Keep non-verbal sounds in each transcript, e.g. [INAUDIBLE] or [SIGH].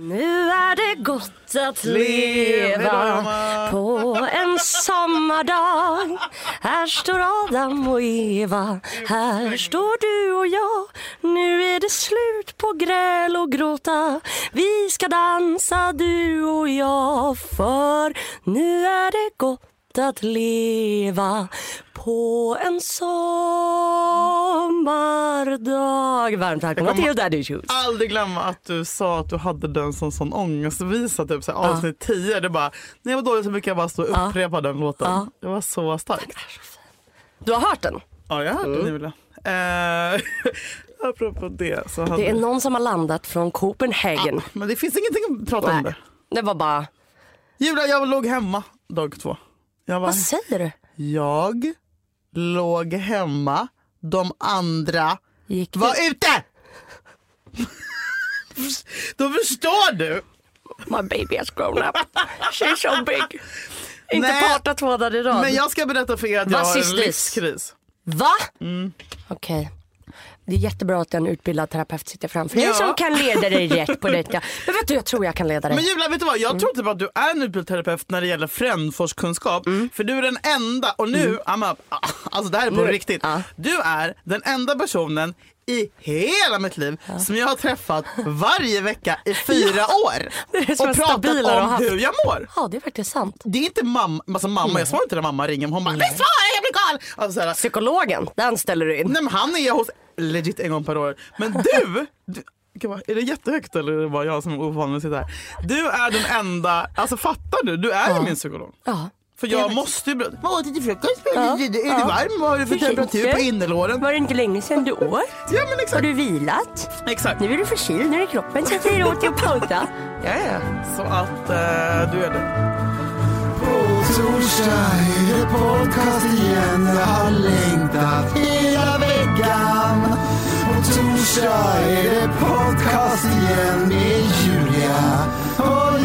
Nu är det gott att leva på en sommardag. Här står Adam och Eva, här står du och jag. Nu är det slut på gräl och gråta. Vi ska dansa du och jag, för nu är det gott att leva på en sommardag. Varmt välkomna till Daddy Issues. aldrig glömma att du sa att du hade den som sån ångestvisa, typ så här, avsnitt 10. Det bara, när jag var dålig så brukar jag bara stå och upprepa den låten. Det var så starkt. Du har hört den? Ja, jag har hört den Julia. Eh, [LAUGHS] apropå det så hade... Det är någon som har landat från Copenhagen. Men det finns ingenting att prata om Nej. det. Det var bara, Julia, jag låg hemma dag två. Jag, var, vad säger du? jag låg hemma, de andra Gick var du? ute! Då förstår du. My baby has grown up. She's so big. Inte Nej. parta två dagar i rad. Men jag ska berätta för er att jag Vad har en livskris. Va? Mm. Okej. Det är jättebra att en utbildad terapeut sitter framför dig Ja. som kan leda dig rätt på detta. Men vet du, jag tror jag kan leda dig. Men Julia, vet du vad? Jag Mm. tror typ att du är en utbildad terapeut när det gäller frändforskunskap. Mm. För du är den enda, och nu, I'm up, alltså det här är på Nu- riktigt. ja. Du är den enda personen i hela mitt liv som jag har träffat varje vecka i fyra [LAUGHS] år. Det som och pratat om hur jag mår. Ja, det är faktiskt sant. Det är inte mamma, alltså mamma jag svarar inte när mamma ringer. Hon bara, men svara jag blir galen. Alltså, Psykologen, den ställer du in. Nej men han är jag hos legit en gång per år. Men du, du är det jättehögt eller är det bara jag som är ovan att sitta här? Du är den enda, alltså fattar du? Du är ju min psykolog. Ja. För Det jag måste ju. Vad åt du till frukost? Ja, Är det ja. varm? Vad har du för temperatur det? på innerlåren? Var det inte länge sedan du åt? Ja men Har exakt. du vilat? exakt. Nu är du förkyld, nu är kroppen som säger åt dig att pausa. [LAUGHS] Ja, ja. Så att eh, du är det. På torsdag är det podcast igen. Jag har längtat hela veckan. På torsdag är det podcast igen med Julia och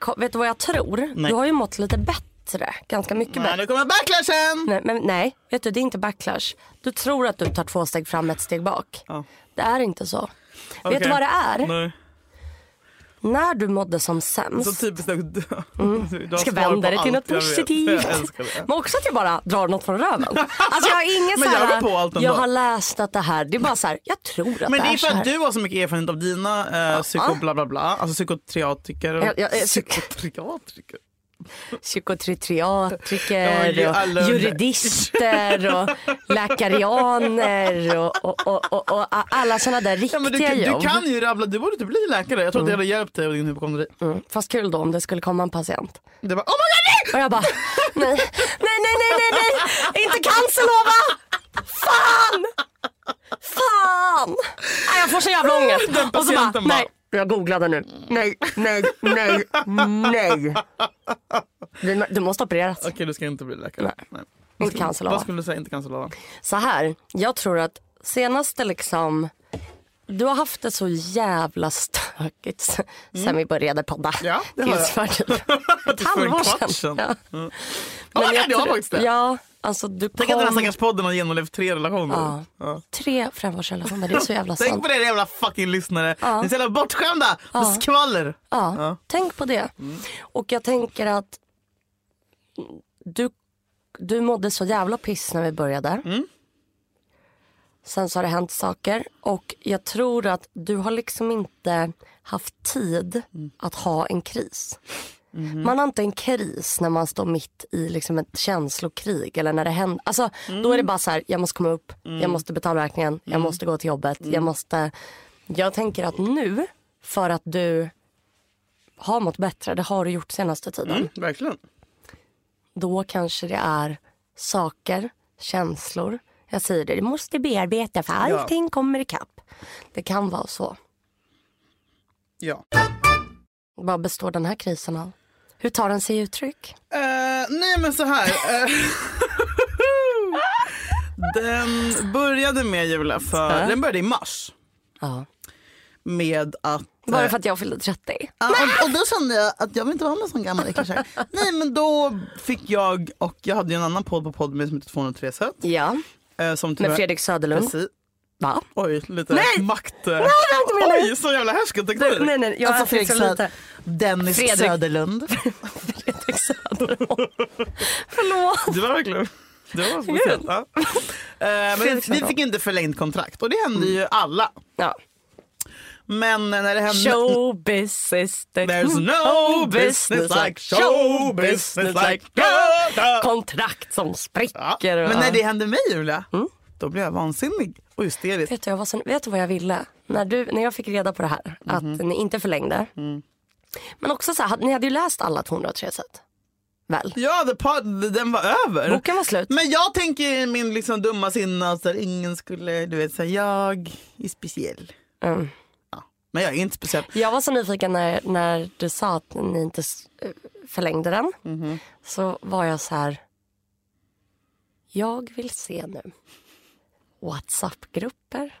Ko- vet du vad jag tror? Nej. Du har ju mått lite bättre, ganska mycket Men bättre. nu kommer backlashen! Nej, men nej, vet du det är inte backlash. Du tror att du tar två steg fram, ett steg bak. Ja. Det är inte så. Vet Okej. du vad det är? Nej. När du mådde som Så sämst. typiskt att du, [LAUGHS] du Mm. Jag ska vända det till något jag positivt. Jag det. Men också att jag bara drar något från röven. Alltså jag har ingen Men så jag här, på allt jag har läst att det här, det är bara så här, jag tror att Men det det är är så för att du har så mycket erfarenhet av dina eh, psyko bla bla bla, alltså psykotriatiker. Ja, ja, eh, psykotriatiker. Psykotriatriker Ja, och juridister och [LAUGHS] läkarianer och, och, och, och, alla sådana där Ja, riktiga men du, du jobb. kan ju rabbla, du borde inte bli läkare. Jag tror att det hade hjälpt dig och din hypokondri. Mm, fast kul då om det skulle komma en patient. Det var, oh my god! Och jag bara, nej, nej, nej, nej, nej, nej, inte cancerlova! Fan! Fan! Nej, jag får så jävla ångest. Den Och så bara, patienten bara- nej, jag googlade nu. Nej, nej, nej, nej. Du, du måste opereras. Okej, du ska inte bli läkare. Nej. Nej. Inte cancerlova. Vad skulle du säga? Inte cancerlova? Så här, jag tror att senaste liksom du har haft det så jävla stökigt sen vi började podda. Mm. Ja, det har Tills jag. för typ [LAUGHS] ett halvår sedan. Ja. Mm. Ja, det jag har tror- faktiskt det. Ja, alltså du Tänk att den här stackars podden har genomlevt tre relationer. Ja. Ja. Tre femårsrelationer, det är så jävla [LAUGHS] Tänk sant. på det jävla fucking lyssnare. Ja. Ni är så jävla bortskämda med skvaller. Ja, Ja. tänk på det. Och jag tänker att du, du mådde så jävla piss när vi började. Sen så har det hänt saker och jag tror att du har liksom inte haft tid att ha en kris. Man har inte en kris när man står mitt i liksom ett känslokrig eller när det händer. Alltså, Då är det bara så här, jag måste komma upp, jag måste betala räkningen, jag måste gå till jobbet, jag måste. Jag tänker att nu, för att du har mått bättre, det har du gjort senaste tiden. Mm, verkligen. då kanske det är saker, känslor. Jag säger det, du måste bearbeta för allting kommer ikapp. Det kan vara så. Ja. Vad består den här krisen av? Hur tar den sig uttryck? Eh, nej men så här. eh, [LAUGHS] den började med Julia, för, Ja. den började i mars. Ja. Med att... Bara eh, för att jag fyllde 30? Ja, och, och då kände jag att jag vill inte vara med sån gammal äckelkärring. [LAUGHS] Nej men då fick jag, och jag hade ju en annan podd på podden som heter 203 sätt. Ja, som med Fredrik Söderlund. Precis. Va? Oj, lite Nej! makt. var inte meningen. Oj, så jävla härskarteknik. Nej, nej, jag alltså är Fredrik så Söder, lite. Dennis Fredrik. Söderlund. [LAUGHS] Fredrik Söderlund. Förlåt. Det var verkligen det var speciellt. Ja. Eh, men vi Söderlund. fick inte förlängt kontrakt och det hände ju alla. Ja. Men när det hände... Show business. There's no [LAUGHS] business like show business like... Ja. Kontrakt som Ja. spricker. Men när det hände mig Julia, Mm. då blev jag vansinnig och hysterisk. Vet du, jag var så, vet du vad jag ville? När, du, när jag fick reda på det här, att Mhm. ni inte förlängde. Mm. Men också så här, ni hade ju läst alla 203 sätt. Väl? Ja, the pod, den var över. Boken var slut. Men jag tänker i min liksom dumma sinne att ingen skulle, du vet, säga jag är speciell. Mm. Men jag är inte speciell. Jag var så nyfiken när, när du sa att ni inte förlängde den. Mhm. Så var jag så här. Jag vill se nu. Whatsapp-grupper.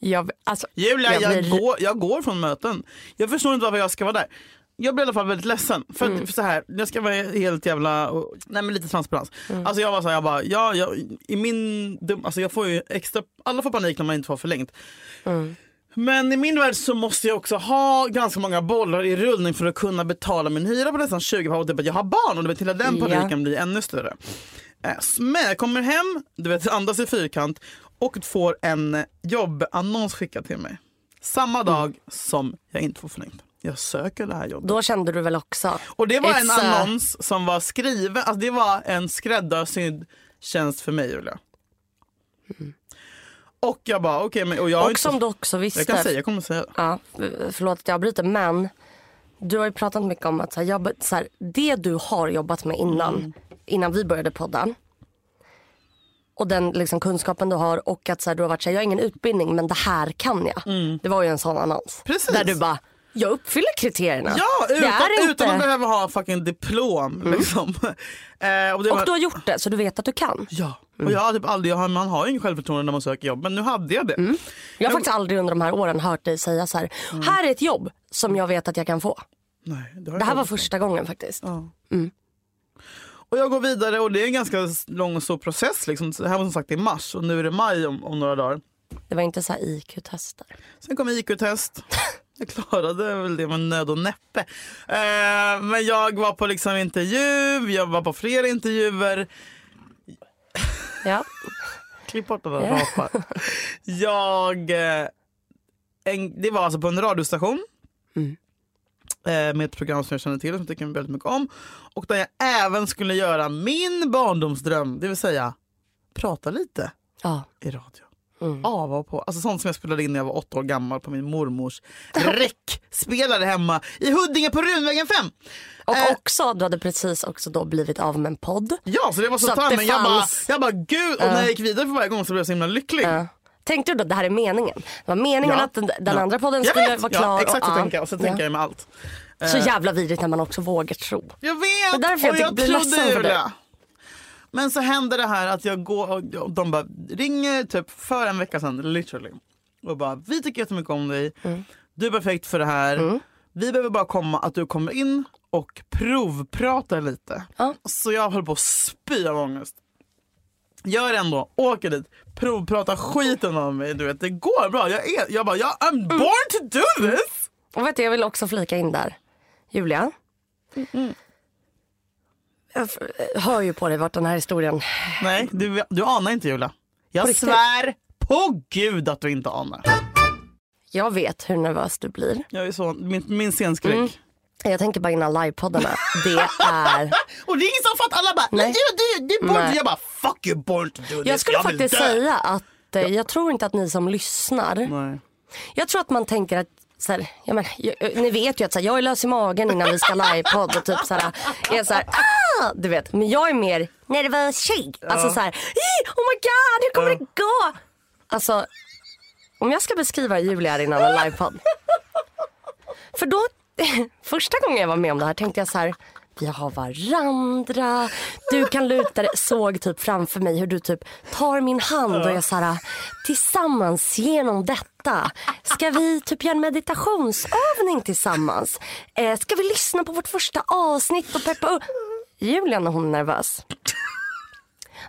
Jag, alltså, Julia, Jag jag, blir- går, jag går från möten. Jag förstår inte varför jag ska vara där. Jag blir i alla fall väldigt ledsen. För, Mm. för så här, jag ska vara helt jävla... och- Nej men lite transparens. Mm. Alltså jag var så här, jag bara, ja, jag, i min... Alltså jag får ju extra... Alla får panik när man inte får förlängt. Mm. Men i min värld så måste jag också ha ganska många bollar i rullning för att kunna betala min hyra på nästan 20 år. Typ att jag har barn och du vet, hela den paniken blir ännu större. Eh, Men jag kommer hem, du vet, andas i fyrkant och får en jobbannons skickad till mig. Samma dag som jag inte får förlängt. Jag söker det här jobbet. då kände du väl också? Och det var en It's a- annons som var skriven, alltså det var en skräddarsydd tjänst för mig Julia. Och jag bara okej, men och jag, Och inte- som du också visste. jag kan säga, jag kommer säga. Ja, förlåt att jag avbryter men du har ju pratat mycket om att så här, jag, så här, det du har jobbat med innan, Mm. innan vi började podda och den liksom, kunskapen du har och att så här, du har varit så här, jag har ingen utbildning men det här kan jag. Det var ju en sån annons. Mm. Precis. Där du bara, jag uppfyller kriterierna. Ja, det utan, inte... utan att behöva ha fucking diplom. Liksom. [LAUGHS] Eh, och det Och var, du har gjort det så du vet att du kan. Ja, och jag har typ aldrig, jag har, man har ju ingen självförtroende när man söker jobb men nu hade jag det. Jag har faktiskt aldrig under de här åren hört dig säga så här, här är ett jobb som jag vet att jag kan få. Nej, det, Det jag här var första gången faktiskt. Ja. Och jag går vidare och det är en ganska lång och stor process. Liksom. Det här var som sagt i mars och nu är det maj om, om några dagar. Det var inte så här IQ-tester. Sen kom IQ-test. [LAUGHS] Jag klarade väl det med nöd och näppe. Eh, men jag var på liksom intervju, jag var på flera intervjuer. Ja. [LAUGHS] Klipp bort den där rapan. [LAUGHS] Jag... Eh, en, det var alltså på en radiostation. eh, med ett program som jag känner till som jag tycker väldigt mycket om. Och där jag även skulle göra min barndomsdröm, det vill säga prata lite Ja. i radio. Mm. Av och på. Alltså sånt som jag spelade in när jag var åtta år gammal på min mormors [LAUGHS] räckspelare hemma i Huddinge på Runvägen 5. Och Eh. också, du hade precis också då blivit av med en podd. Ja, så det var så, Så det men jag, bara, fanns- jag bara gud, och när jag gick vidare för varje gång så blev jag så himla lycklig. Ja. Tänkte du då att det här är meningen? Det var meningen Ja. att den, den Ja. andra podden Jag skulle vet. vara klar. Ja, exakt så och, tänker jag. Så tänker jag med allt. Så jävla vidrigt när man också vågar tro. Jag vet! Det är därför jag och tycker- jag blir ledsen för dig. Men så händer det här att jag går och de bara ringer typ för en vecka sedan, literally. Och bara, vi tycker jättemycket om dig. Mm. Du är perfekt för det här. Vi behöver bara komma, att du kommer in och provpratar lite. Ja. Så jag höll på att spy av ångest. Gör ändå, åker dit, provpratar skiten av mig. Du vet, det går bra. Jag, är, jag bara, jag, I'm Mm. born to do this! Och vet du, jag vill också flika in där. Julia. Jag f- hör ju på dig vart den här historien... Nej, du, du anar inte Julia. Jag riktigt? svär på gud att du inte anar. Jag vet hur nervös du blir. Jag är så, min, min scenskräck. Mm. Jag tänker bara innan livepoddarna. Det är... [LAUGHS] Och det är ingen som fattar. Alla bara, Nej. du, du, du to. Jag bara, fuck you born to do this. Jag skulle vill faktiskt säga att eh, jag tror inte att ni som lyssnar Nej. Jag tror att man tänker att så här, ja, men, jag, ni vet ju att så här, jag är lös i magen innan vi ska livepodd och typ så här, är så här, ah! du vet. Men jag är mer nervös tjej. Alltså så här, "Ih, oh my god, hur kommer det gå? Alltså, om jag ska beskriva Julia innan en livepodd. [LAUGHS] För då, [LAUGHS] första gången jag var med om det här tänkte jag så här, vi har varandra, du kan luta dig. Såg typ framför mig hur du typ tar min hand och jag så här, tillsammans genom detta. Ska vi typ göra en meditationsövning tillsammans? Eh, ska vi lyssna på vårt första avsnitt och peppa upp? Julia när hon är nervös.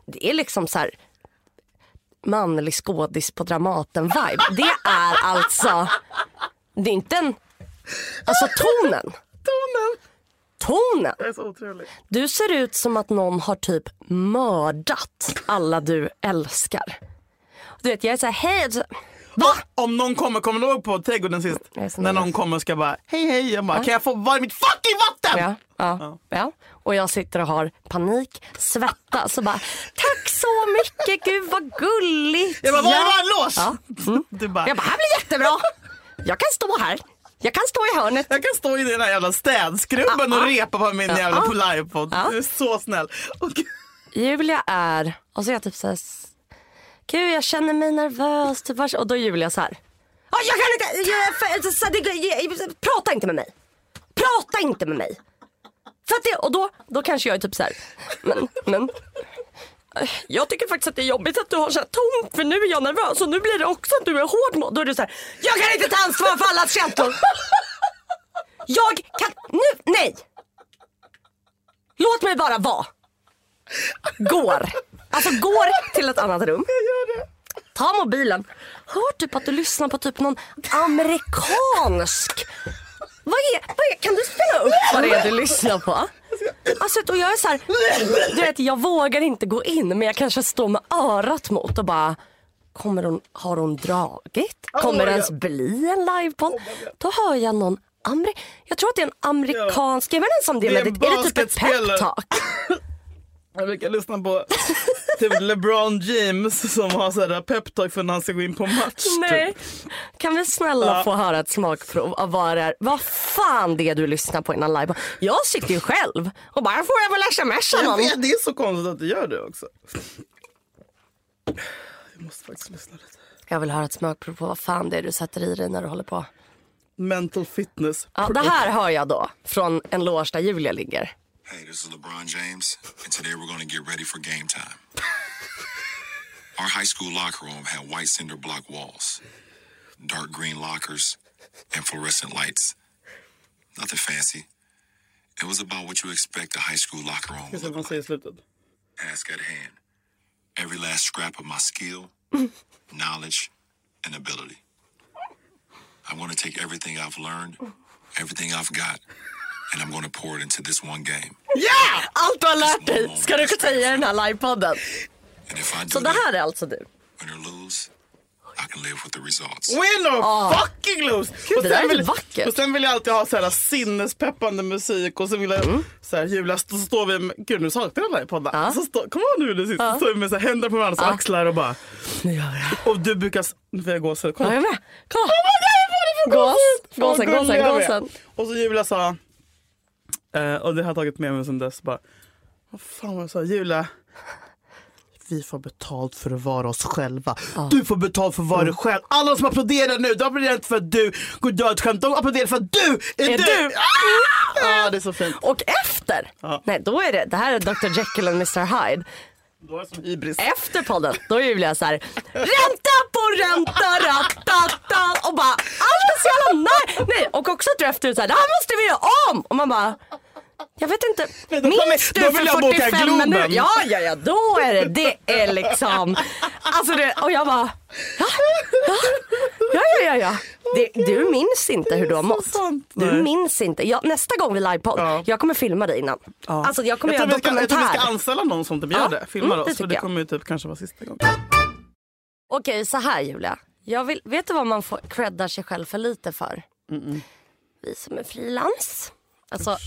Det är liksom så här manlig skådis på Dramaten-vibe. Det är alltså, det är inte en, alltså tonen. [LAUGHS] Tonen. Tonen. Det är så otroligt. Du ser ut som att någon har typ mördat alla du älskar. Du vet, jag är så här, hej. Så, Va? Om någon kommer, kommer du ihåg på Trädgården sist? När någon kommer och ska bara, hej hej. Jag bara, kan jag få vara i mitt fucking vatten? Ja, ja, ja. Och jag sitter och har panik, svettas och bara tack så mycket, gud vad gulligt. Jag bara, var är ja. lås? Ja. Mm. Du bara, Jag bara, här blir jättebra. Jag kan stå här. Jag kan stå i hörnet. Jag kan stå i den här jävla städskrubben och repa på min jävla på livepodd. Ja. Du är så snäll. Och, Julia är, och så är jag typ såhär, gud jag känner mig nervös. Typ, och då är Julia så här. "Ja, Jag kan inte, jag, för, det, jag, prata inte med mig. Prata inte med mig. För att det, och då, då kanske jag är typ så här, men, men jag tycker faktiskt att det är jobbigt att du har så här ton för nu är jag nervös och nu blir det också att du är hård mot. Då är du så här, jag kan inte ta ansvar för allas känslor. [LAUGHS] Jag kan, nu, nej. Låt mig bara vara. Går. Alltså går till ett annat rum. Ta mobilen. Hör typ att du lyssnar på typ någon amerikansk. Vad är, vad är, kan du spela upp vad det är du lyssnar på? Alltså, och jag är så här, du vet jag vågar inte gå in men jag kanske står med örat mot och bara Kommer hon, har hon dragit? Kommer det ens bli en livepodd? Då hör jag någon Ameri- jag tror att det är en amerikansk, jag vet inte om det är, Det är med, är det typ ett peptalk? [LAUGHS] Jag brukar lyssna på typ LeBron James som har sådär peptalk för när han ska gå in på match. Nej. Typ. Kan vi snälla få höra ett smakprov av vad det är, vad fan det är du lyssnar på innan live? Jag sitter ju själv och bara, får jag väl smsa någon? vet, det är så konstigt att du gör det också. Jag måste faktiskt lyssna lite. Jag vill höra ett smakprov på vad fan det är du sätter i dig när du håller på. Mental fitness. Ja, det här hör jag då från en loge där Julia ligger. Hey, this is LeBron James, and today we're going to get ready for game time. Our high school locker room had white cinder block walls, dark green lockers, and fluorescent lights. Nothing fancy. It was about what you expect a high school locker room Ska would se vad han look säger i like. slutet. Task at hand. Every last scrap of my skill, [LAUGHS] knowledge, and ability. I'm going to take everything I've learned, everything I've got, and I'm to pour it into this one game. Ja! Allt du har lärt dig ska du säga i den här livepodden. Så det that, här är alltså du. win or lose, I can live with the results. Win or fucking lose! och, det där är vill, vackert. och sen vill jag alltid ha så här sinnespeppande musik och sen vill jag Mm. så här jubla. Så står vi med, gud nu saknar jag den här podden. Så stå, kom ihåg nu det sista, så står vi med så här, händer på varandras axlar och bara. Nu gör det. Och du brukar, nu får jag gå så Ja, kolla. jag med. Kolla. Gås. Gåsen, Vad gåsen, gulliga vi är. gåsen. Och så Julia sa, eh, och det har jag tagit med mig sen dess, bara, vad fan var jag sa, Julia, vi får betalt för att vara oss själva. Du får betalt för att vara dig själv. Alla som applåderar nu, de applåderar inte för att du går dödsskämt, de applåderar för att du är, Är du! du? Ah! Ja, det är så fint. Och efter, Ja. nej då är det, det här är Dr Jekyll och Mr Hyde. Då är det som hybris. Efter podden, då är Julia så här, ränta på ränta, ratata och bara allt är så jävla nej. nej. Och också att du efter så här, det här måste vi göra om. Och man bara, jag vet inte, då minns du jag för boka 45 Globen. minuter? Ja, ja, ja, då är det, det är liksom, alltså det, och jag bara, ja, ja, ja, ja, ja. Det, du minns inte hur du har mått. sant. Du minns inte. Jag, nästa gång vi livepodd, Ja. jag kommer filma dig innan. Alltså jag kommer jag, göra vi ska, jag tror dokumentär. vi ska anställa någon som typ gör Ja, det, filmar mm, det oss. För det kommer ju typ kanske vara sista gången. Okej, så här Julia. Jag vill, vet du vad man får creddar sig själv för lite för? Vi som är frilans. Alltså,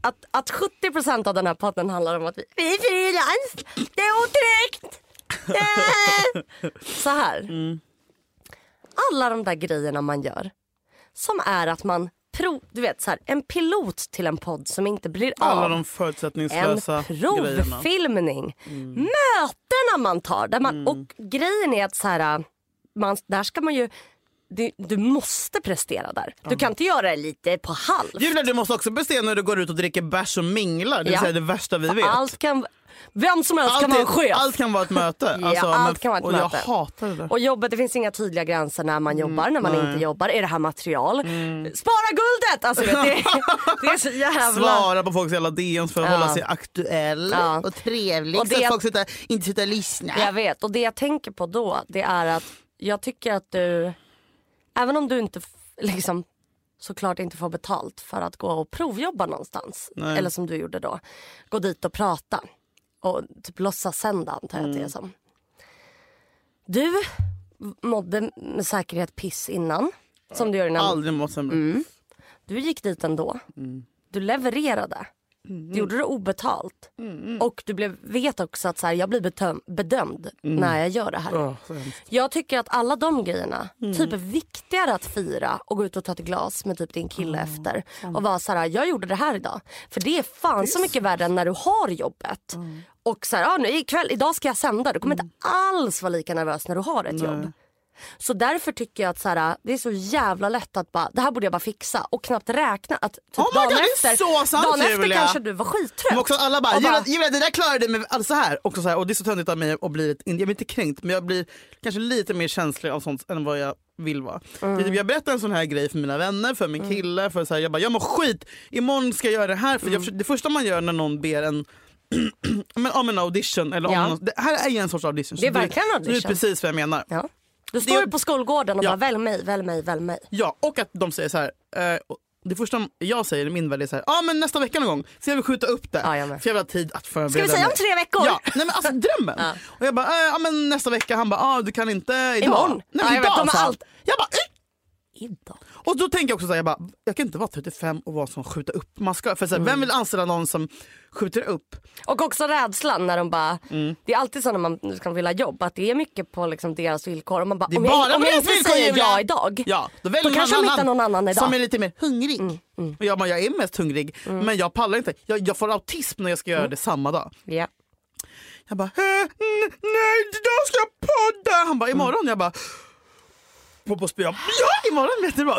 att, att 70% av den här podden handlar om att vi, vi är frilans. Det är otryggt. [LAUGHS] Eh. så här. Alla de där grejerna man gör. Som är att man, prov, du vet så här, en pilot till en podd som inte blir av. Alla de En förutsättningslösa grejerna. provfilmning. Mötena man tar. Där man, Och grejen är att så här, man, där ska man ju... Du, du måste prestera där. Du kan inte göra det lite på halv. Julia, du måste också prestera när du går ut och dricker bärs och minglar. Det Ja. säga det värsta vi vet. Allt kan, vem som helst Allt kan vara en chef. allt kan vara ett möte. [LAUGHS] Ja, Alltså, allt men- kan vara ett och möte. jag hatar det där. Och jobbet, det finns inga tydliga gränser när man jobbar, när man nej. inte jobbar. Är det här material? Spara guldet! Alltså, vet, det, [LAUGHS] det är så jävla... Svara på folks jävla DMs för att Ja. hålla sig aktuell Ja. och trevlig Och så det- att folk slutar, inte slutar lyssna. Jag vet och det jag tänker på då det är att jag tycker att du, även om du inte liksom såklart inte får betalt för att gå och provjobba någonstans. Nej. Eller som du gjorde då. Gå dit och prata. Och typ låtsas sända antar jag att det Mm. är som. Du mådde med säkerhet piss innan. Som du gör innan. Aldrig mått sämre. Mm. Du gick dit ändå. Mm. Du levererade. Du gjorde det obetalt. Och du blev, vet också att så här, jag blir betöm, bedömd när jag gör det här. Så hemskt. Jag tycker att alla de grejerna Mm. typ är viktigare att fira och gå ut och ta ett glas med typ din kille efter. Och vara så här, jag gjorde det här idag. För det är fan så mycket värre än när du har jobbet. Mm. Och så här, ah, nu ikväll, idag ska jag sända. Du kommer inte alls vara lika nervös när du har ett jobb. Så därför tycker jag att så här, det är så jävla lätt att bara, det här borde jag bara fixa och knappt räkna att typ Oh dagen God, efter, så sant, dagen efter kanske du var skittrött. Men också alla bara, Och Julia, det där klarade du med alltså så här. Också så här. Och det är så töntigt av mig att bli, jag blir inte kränkt men jag blir kanske lite mer känslig av sånt än vad jag vill vara. Mm. Typ, Jag berättar en sån här grej för mina vänner, för min kille, för så här, jag bara jag mår skit, imorgon ska jag göra det här. För Mm. jag, det första man gör när någon ber en [CLEARS THROAT] men om en audition, eller om Ja. någon, det här är ju en sorts audition. Det är verkligen en Det är audition. precis vad jag menar. ja. Du står ju på skolgården och Ja. bara välj mig, välj mig, välj mig. Ja, och att de säger så här. Eh, det första jag säger i min värld är så här, ja ah, men nästa vecka någon gång, så jag vill skjuta upp det. Ja, jag för jag vill ha tid att förbereda Ska vi säga om tre veckor? Ja, nej men alltså [LAUGHS] drömmen. Ja. Och jag bara, ja men nästa vecka, han bara, ah, du kan inte idag. Imorgon. Nej, Ja, men jag vet, idag de har allt- Jag bara. Idag. Och då tänker jag också så här, jag bara, jag kan inte vara 35 och vara som skjuter upp. Man ska, för så här, Mm. Vem vill anställa någon som skjuter upp? Och också rädslan när de bara, Mm. det är alltid så när man ska vilja jobba att det är mycket på liksom deras villkor. Och man bara, om jag, om jag inte säger ja idag, Ja, då, då kanske de hittar någon annan idag. Mm, Som är lite mer hungrig. Och jag, bara, jag är mest hungrig, men jag pallar inte. Jag, jag får autism när jag ska Mm. göra det samma dag. Ja. Jag bara, "Eh, n- nej idag ska jag podda. Han bara, imorgon. Jag bara, på på spy. Jag bara, Ja imorgon vet du bara.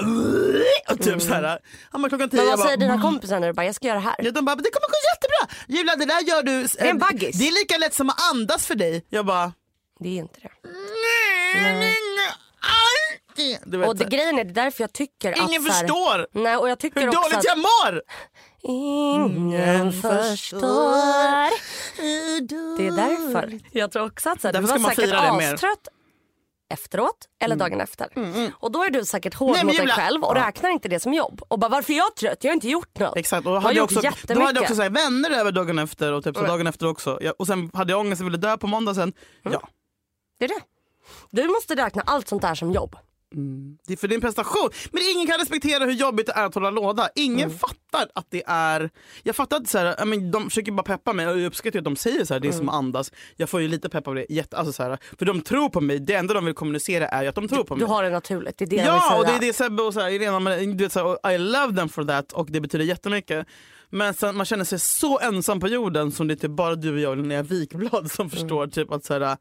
Och typ så här. Han bara klockan tio. Men Jag vad säger dina kompisar när du bara, jag ska göra det här? Ja, de bara, det kommer gå jättebra. Julia det där gör du. är en baggis. Det är lika lätt som att andas för dig. Jag bara, Det är inte det. nej. nej. Du vet, Och det, grejen är, det är därför jag tycker att... Ingen så här, förstår Nej, och jag tycker hur dåligt att jag mår. ingen förstår. Det är därför. Jag tror också att så här, du Därför var säkert det astrött efteråt eller dagen efter. Och då är du säkert hård Nej, mot dig själv och Ja. räknar inte det som jobb. Och bara varför är jag trött? Jag har inte gjort något. Exakt, och då hade jag också, då hade jag också så här, vänner över dagen efter och typ så dagen efter också. Jag, och sen hade jag ångest och ville dö på måndag sen. Ja. Det är det. Du måste räkna allt sånt där som jobb. Det är för din prestation. Men ingen kan respektera hur jobbigt det är att hålla låda. Ingen Mm. fattar att det är... Jag fattar att så här, I mean, de försöker bara peppa mig och jag uppskattar att de säger så här, det är som Mm. att andas. Jag får ju lite pepp av det. Jätte, alltså så här, för de tror på mig. Det enda de vill kommunicera är att de tror på Du mig. har det naturligt, det är det Ja, och det är det Sebbe och så här, Irena, men, du vet, så här, I love them for that och det betyder jättemycket. Men sen, man känner sig så ensam på jorden som det är typ bara du och jag och Linnea Wikblad som förstår typ att så här,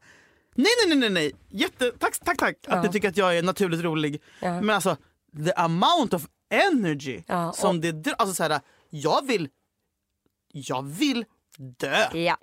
nej nej nej nej Jätte, tack tack tack att du tycker att jag är naturligt rolig. Ja. Men alltså the amount of energy Ja, som det alltså så här, jag vill, jag vill dö. Ja.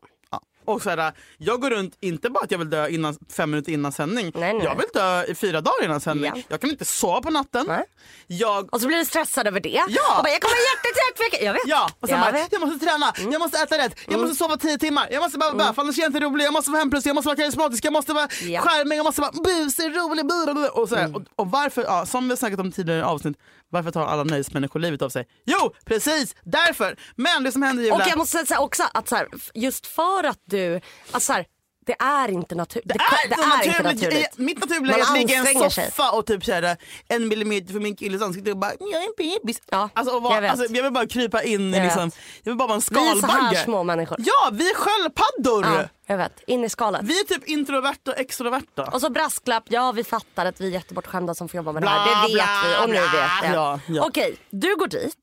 Och så här, jag går runt, inte bara att jag vill dö innan, fem minuter innan sändning. Nej, nej. Jag vill dö i fyra dagar innan sändning. Ja. Jag kan inte sova på natten. Nej. Jag, Och så blir du stressad över det. Ja. Och bara, jag kommer jättetrött. för jag- vet. ja, och sen jag bara, vet. jag måste träna, jag måste äta rätt, jag måste sova tio timmar, jag måste bara, bara för annars är jag inte rolig, jag måste vara hemplös, jag måste vara karismatisk, jag måste vara Ja. charmig, jag måste vara busig, rolig, och, så här. och, och varför, ja, som vi har snackat om tidigare avsnitt, varför tar alla nöjesmänniskor livet av sig? Jo, precis därför! Men det som händer Julia, Och jag måste säga också att så här, just för att du, alltså så här, det är inte naturligt. Det är, det är inte naturligt. naturligt. Mitt naturliga är att ligga i en sig. soffa och typ såhär, en millimeter från min killes ansikte och bara “jag är en bebis”. Ja, alltså, vara, jag vet. alltså, jag vill bara krypa in Jag liksom, vet. jag vill bara vara en Vi är så skalbagge. här små människor. Ja, vi är sköldpaddor! Ja, jag vet. In i skalet. Vi är typ introverta och extroverta. Och så brasklapp, ja vi fattar att vi är jättebortskämda som får jobba med det Bla, här. Det vet bla, vi och ni vet det. Ja, ja. Okej, du går dit.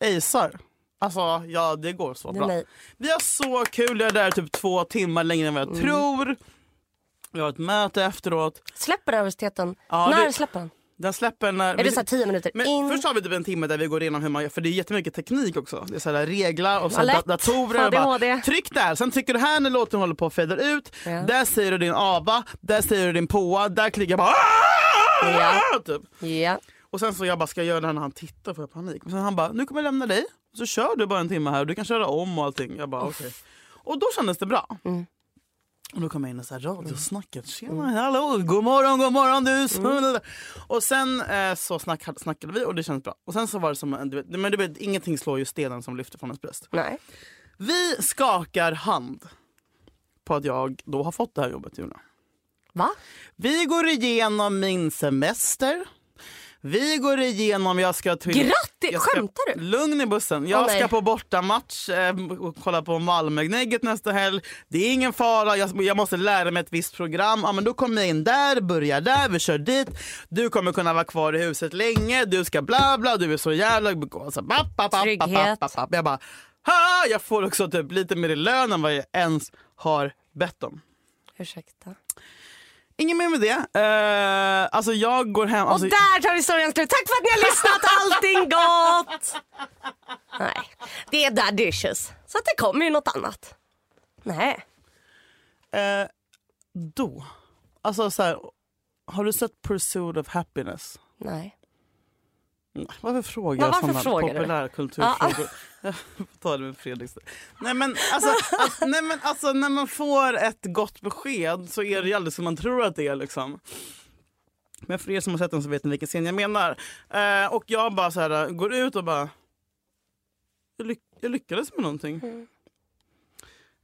Acear. Alltså ja, det går så är bra. nej. Vi har så kul, jag är där typ två timmar längre än vad jag Mm. tror. Vi har ett möte efteråt. Släpper universiteten? Ja, När det- släpper den? Den släpper när... Är det så här tio minuter Men in? först har vi typ en timme där vi går igenom hur man gör, för det är jättemycket teknik också. Det är så här reglar och så Ja, här da- datorer. Och bara, tryck där, sen trycker du här när låten håller på att fadar ut. Ja. Där säger du din ABA, där säger du din POA, där klickar jag bara "Ah!" [LAUGHS] typ. Ja. Och sen så jag bara, ska jag göra det här när han tittar får jag panik. Och sen han bara, nu kommer jag lämna dig. Så kör du bara en timme här och du kan köra om och allting. Jag bara okej. Och då kändes det bra. Mm. Och då kom jag in och så här radiosnacket. Tjena, hallå, god morgon, god morgon du. Och sen eh, så snack, snackade vi och det kändes bra. Och sen så var det som, en- du vet, men du vet, ingenting slår ju stenen som lyfter från ens bröst. Nej. Vi skakar hand på att jag då har fått det här jobbet Julia. Va? Vi går igenom min semester. Vi går igenom, jag ska till... Grattis! jag ska- Skämtar du? Lugn i bussen. Jag nej. ska på bortamatch eh, och kolla på Malmögnägget nästa helg. Det är ingen fara, jag, jag måste lära mig ett visst program. Ja, men då kommer jag in där, börjar där, vi kör dit. Du kommer kunna vara kvar i huset länge, du ska bla bla, du är så jävla... Alltså, bap, Trygghet. bap, bap. Jag bara, ha! Jag får också typ lite mer i lön än vad jag ens har bett om. Ursäkta. Inget mer med det. Eh, alltså jag går hem... Alltså, och där tar historien slut. Tack för att ni har lyssnat. Allting gott! Nej, det är daddy issues. Så att det kommer ju något annat. Nej. Eh, då, alltså så här, har du sett Pursuit of Happiness? Nej. Nej, Varför frågar Ja, jag sådana frågar du? populärkulturfrågor? [LAUGHS] Jag får ta det med Fredrik. Nej men, alltså, alltså, nej men alltså när man får ett gott besked så är det ju aldrig som man tror att det är liksom. Men för er som har sett den så vet ni vilken scen jag menar. Eh, och jag bara så här, går ut och bara... Jag, lyck jag lyckades med någonting. Mm.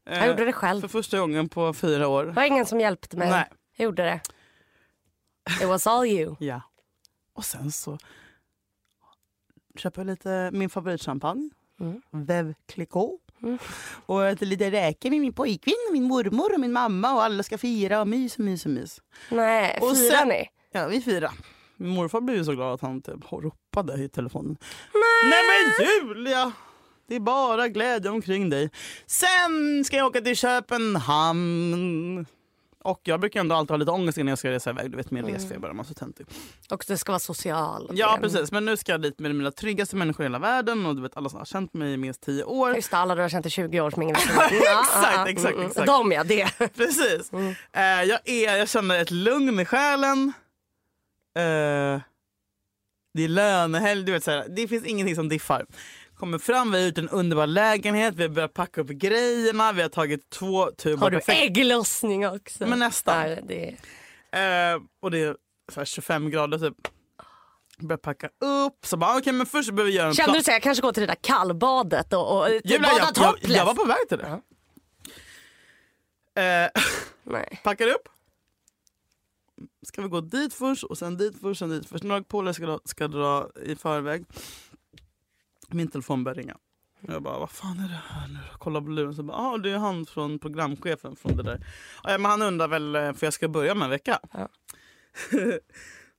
Eh, Jag gjorde det själv. För första gången på fyra år. Det var ingen som hjälpte mig. Nej. Jag gjorde det. It was all you. Ja. Och sen så köper lite min favoritchampagne. Mm. Veuve Clicquot. Och äter lite räkor med min pojkvän, min mormor och min mamma och alla ska fira och mys och mys och mys. Nej, Och firar sen- ni? Ja, vi firar. Min morfar blev ju så glad att han typ ropade i telefonen. Nej men Julia! Det är bara glädje omkring dig. Sen ska jag åka till Köpenhamn. Och jag brukar ändå alltid ha lite ångest innan jag ska resa iväg. Du vet min resfeber, man är så töntig. Och det ska vara social. Ja precis, men nu ska jag dit med mina tryggaste människor i hela världen och du vet alla som har känt mig i minst tio år. Just det, alla du har känt i 20 år som ingen [LAUGHS] vet. Exakt, exakt, mm, mm. exakt. De ja, det. Precis. Eh, jag, är, jag känner ett lugn i själen. Eh, det är lönehelg, du vet så här, det finns ingenting som diffar. Kommer fram, vi har gjort en underbar lägenhet, vi har börjat packa upp grejerna, vi har tagit två tuber Har du perfekt- ägglossning också? Men nästan. Nej, det... Eh, och det är så här 25 grader typ. Börjar packa upp, så bara okej men först behöver vi göra en Kände du så jag kanske går till det där kallbadet och, och typ Julia, bada jag, jag, jag var på väg till det. Eh, Nej. [LAUGHS] packar upp. ska vi gå dit först och sen dit först, sen dit först. Några polare ska, dra- ska dra i förväg. Min telefon börjar ringa. Jag bara, vad fan är det här nu? Kollar på luren så bara, ah, det är han från programchefen från det där. Ja, men han undrar väl, eh, för jag ska börja med en vecka. Ja. [LAUGHS]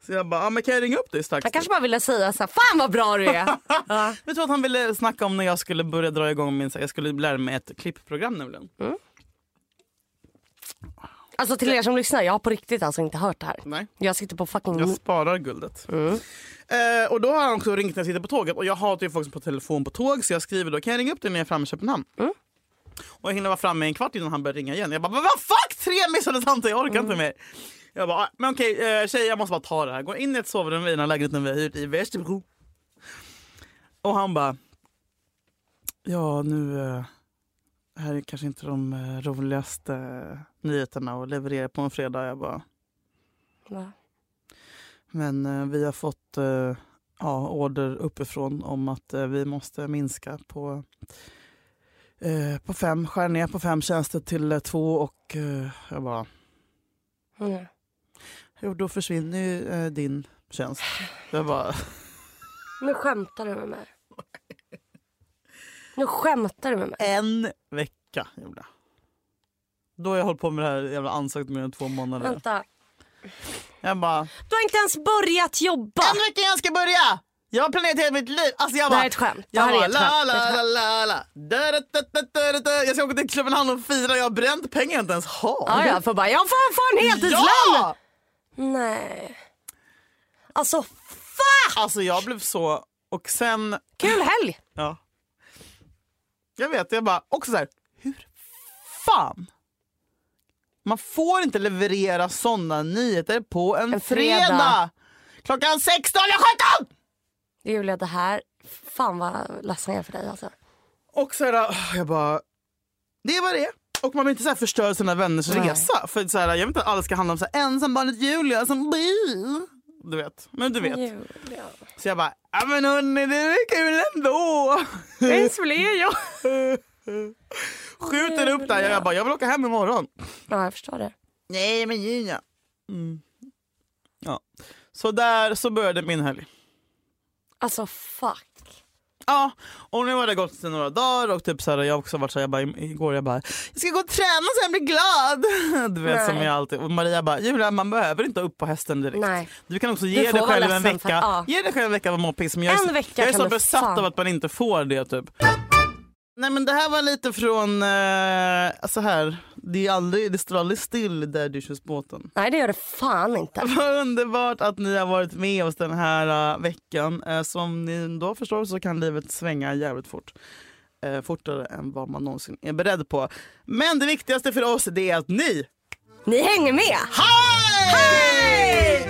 så jag bara, ah, men kan jag ringa upp dig strax? Han kanske bara ville säga så här, fan vad bra du är. ja. [LAUGHS] Jag tror att han ville snacka om när jag skulle börja dra igång min, jag skulle lära mig ett klippprogram nämligen. Alltså till er som lyssnar, jag har på riktigt alltså inte hört det här. Nej. Jag sitter på fucking... Jag sparar guldet. Mm. Eh, och då har han också ringt när jag sitter på tåget och jag hatar ju folk som på telefon på tåg så jag skriver då kan jag ringa upp dig när jag är framme i Köpenhamn? Mm. Och jag hinner vara framme en kvart innan han börjar ringa igen. Jag bara vad fuck tre missade samtal jag orkar Mm. inte mer. Jag bara ah, men okej eh, tjej jag måste bara ta det här. Går in i ett sovrum i den här lägenheten vi har hyrt i Västerbro. Och han bara ja nu eh, här är kanske inte de eh, roligaste eh, nyheterna att leverera på en fredag. Jag bara Va? men eh, vi har fått ja, order uppifrån om att vi måste minska på, på fem, skära ner på fem tjänster till två och jag bara, Mm. jo då försvinner ju din tjänst. Jag bara, Nu skämtar du med mig. Nu skämtar du med mig. en vecka gjorde jag. Då har jag hållit på med det här jävla ansökt mer än två månader. Vänta. Jag bara, Du har inte ens börjat jobba. en vecka jag ska börja! Jag har planerat hela mitt liv. Alltså jag Det bara, här är ett skämt. Det Jag bara, la. Det la, la, la. Jag ska åka till Köpenhamn och fira. Jag har bränt pengar jag inte ens har. Ja, jag får bara, jag får, får en heltidslön. Ja! Nej. Alltså fuck! Alltså jag blev så... Och sen... Kul helg. Ja. Jag vet, jag bara också så här, hur fan? Man får inte leverera såna nyheter på en, En fredag. fredag. Klockan 16 eller 17! Julia det här, fan vad ledsen jag är för dig alltså. Och så här, jag bara, det vad det. Och man vill inte så förstöra sina vänners Nej. resa. För så här, jag vill inte att alla ska handla om så här, ensambarnet Julia som blir. Du vet, men du vet. Julia. Så jag bara, ja men hörni det är kul ändå. Visst blir jag. Skjuter upp där, jag bara, jag vill åka hem imorgon. Ja jag förstår det. Nej men Julia. Mm. Ja. Så där så började min helg. Alltså fuck. Ja, och nu har det gått några dagar och typ så här, jag har också varit så här, jag bara, igår jag bara jag ska gå och träna så jag blir glad. [LAUGHS] Du vet Nej. som jag alltid. Och Maria bara, Julia man behöver inte upp på hästen direkt. Nej. Du kan också ge dig själv en vecka. för- ja. Ge dig själv en vecka av att må piss. Men jag är En vecka jag är så besatt fan. av att man inte får det typ. Nej men det här var lite från, eh, så här, det, är aldrig, det står aldrig still i Daddyshoes-båten. Nej det gör det fan inte. [LAUGHS] Vad underbart att ni har varit med oss den här uh, veckan. Uh, som ni då förstår så kan livet svänga jävligt fort. Uh, fortare än vad man någonsin är beredd på. Men det viktigaste för oss det är att ni Ni hänger med. Hej!